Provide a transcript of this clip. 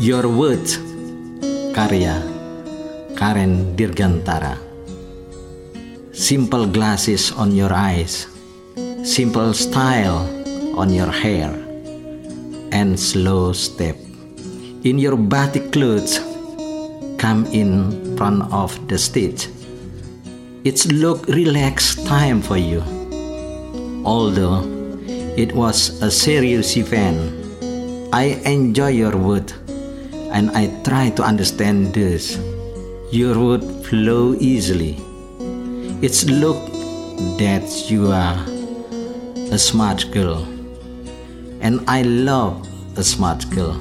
Your Words Karya Karen Dirgantara. Simple glasses on your eyes Simple style on your hair And slow step. In your batik clothes Come in front of the stage. It's look relaxed time for you. Although it was a serious event I enjoy your word and I try to understand this. Your word flow easily. It's look that you are a smart girl. And I love a smart girl.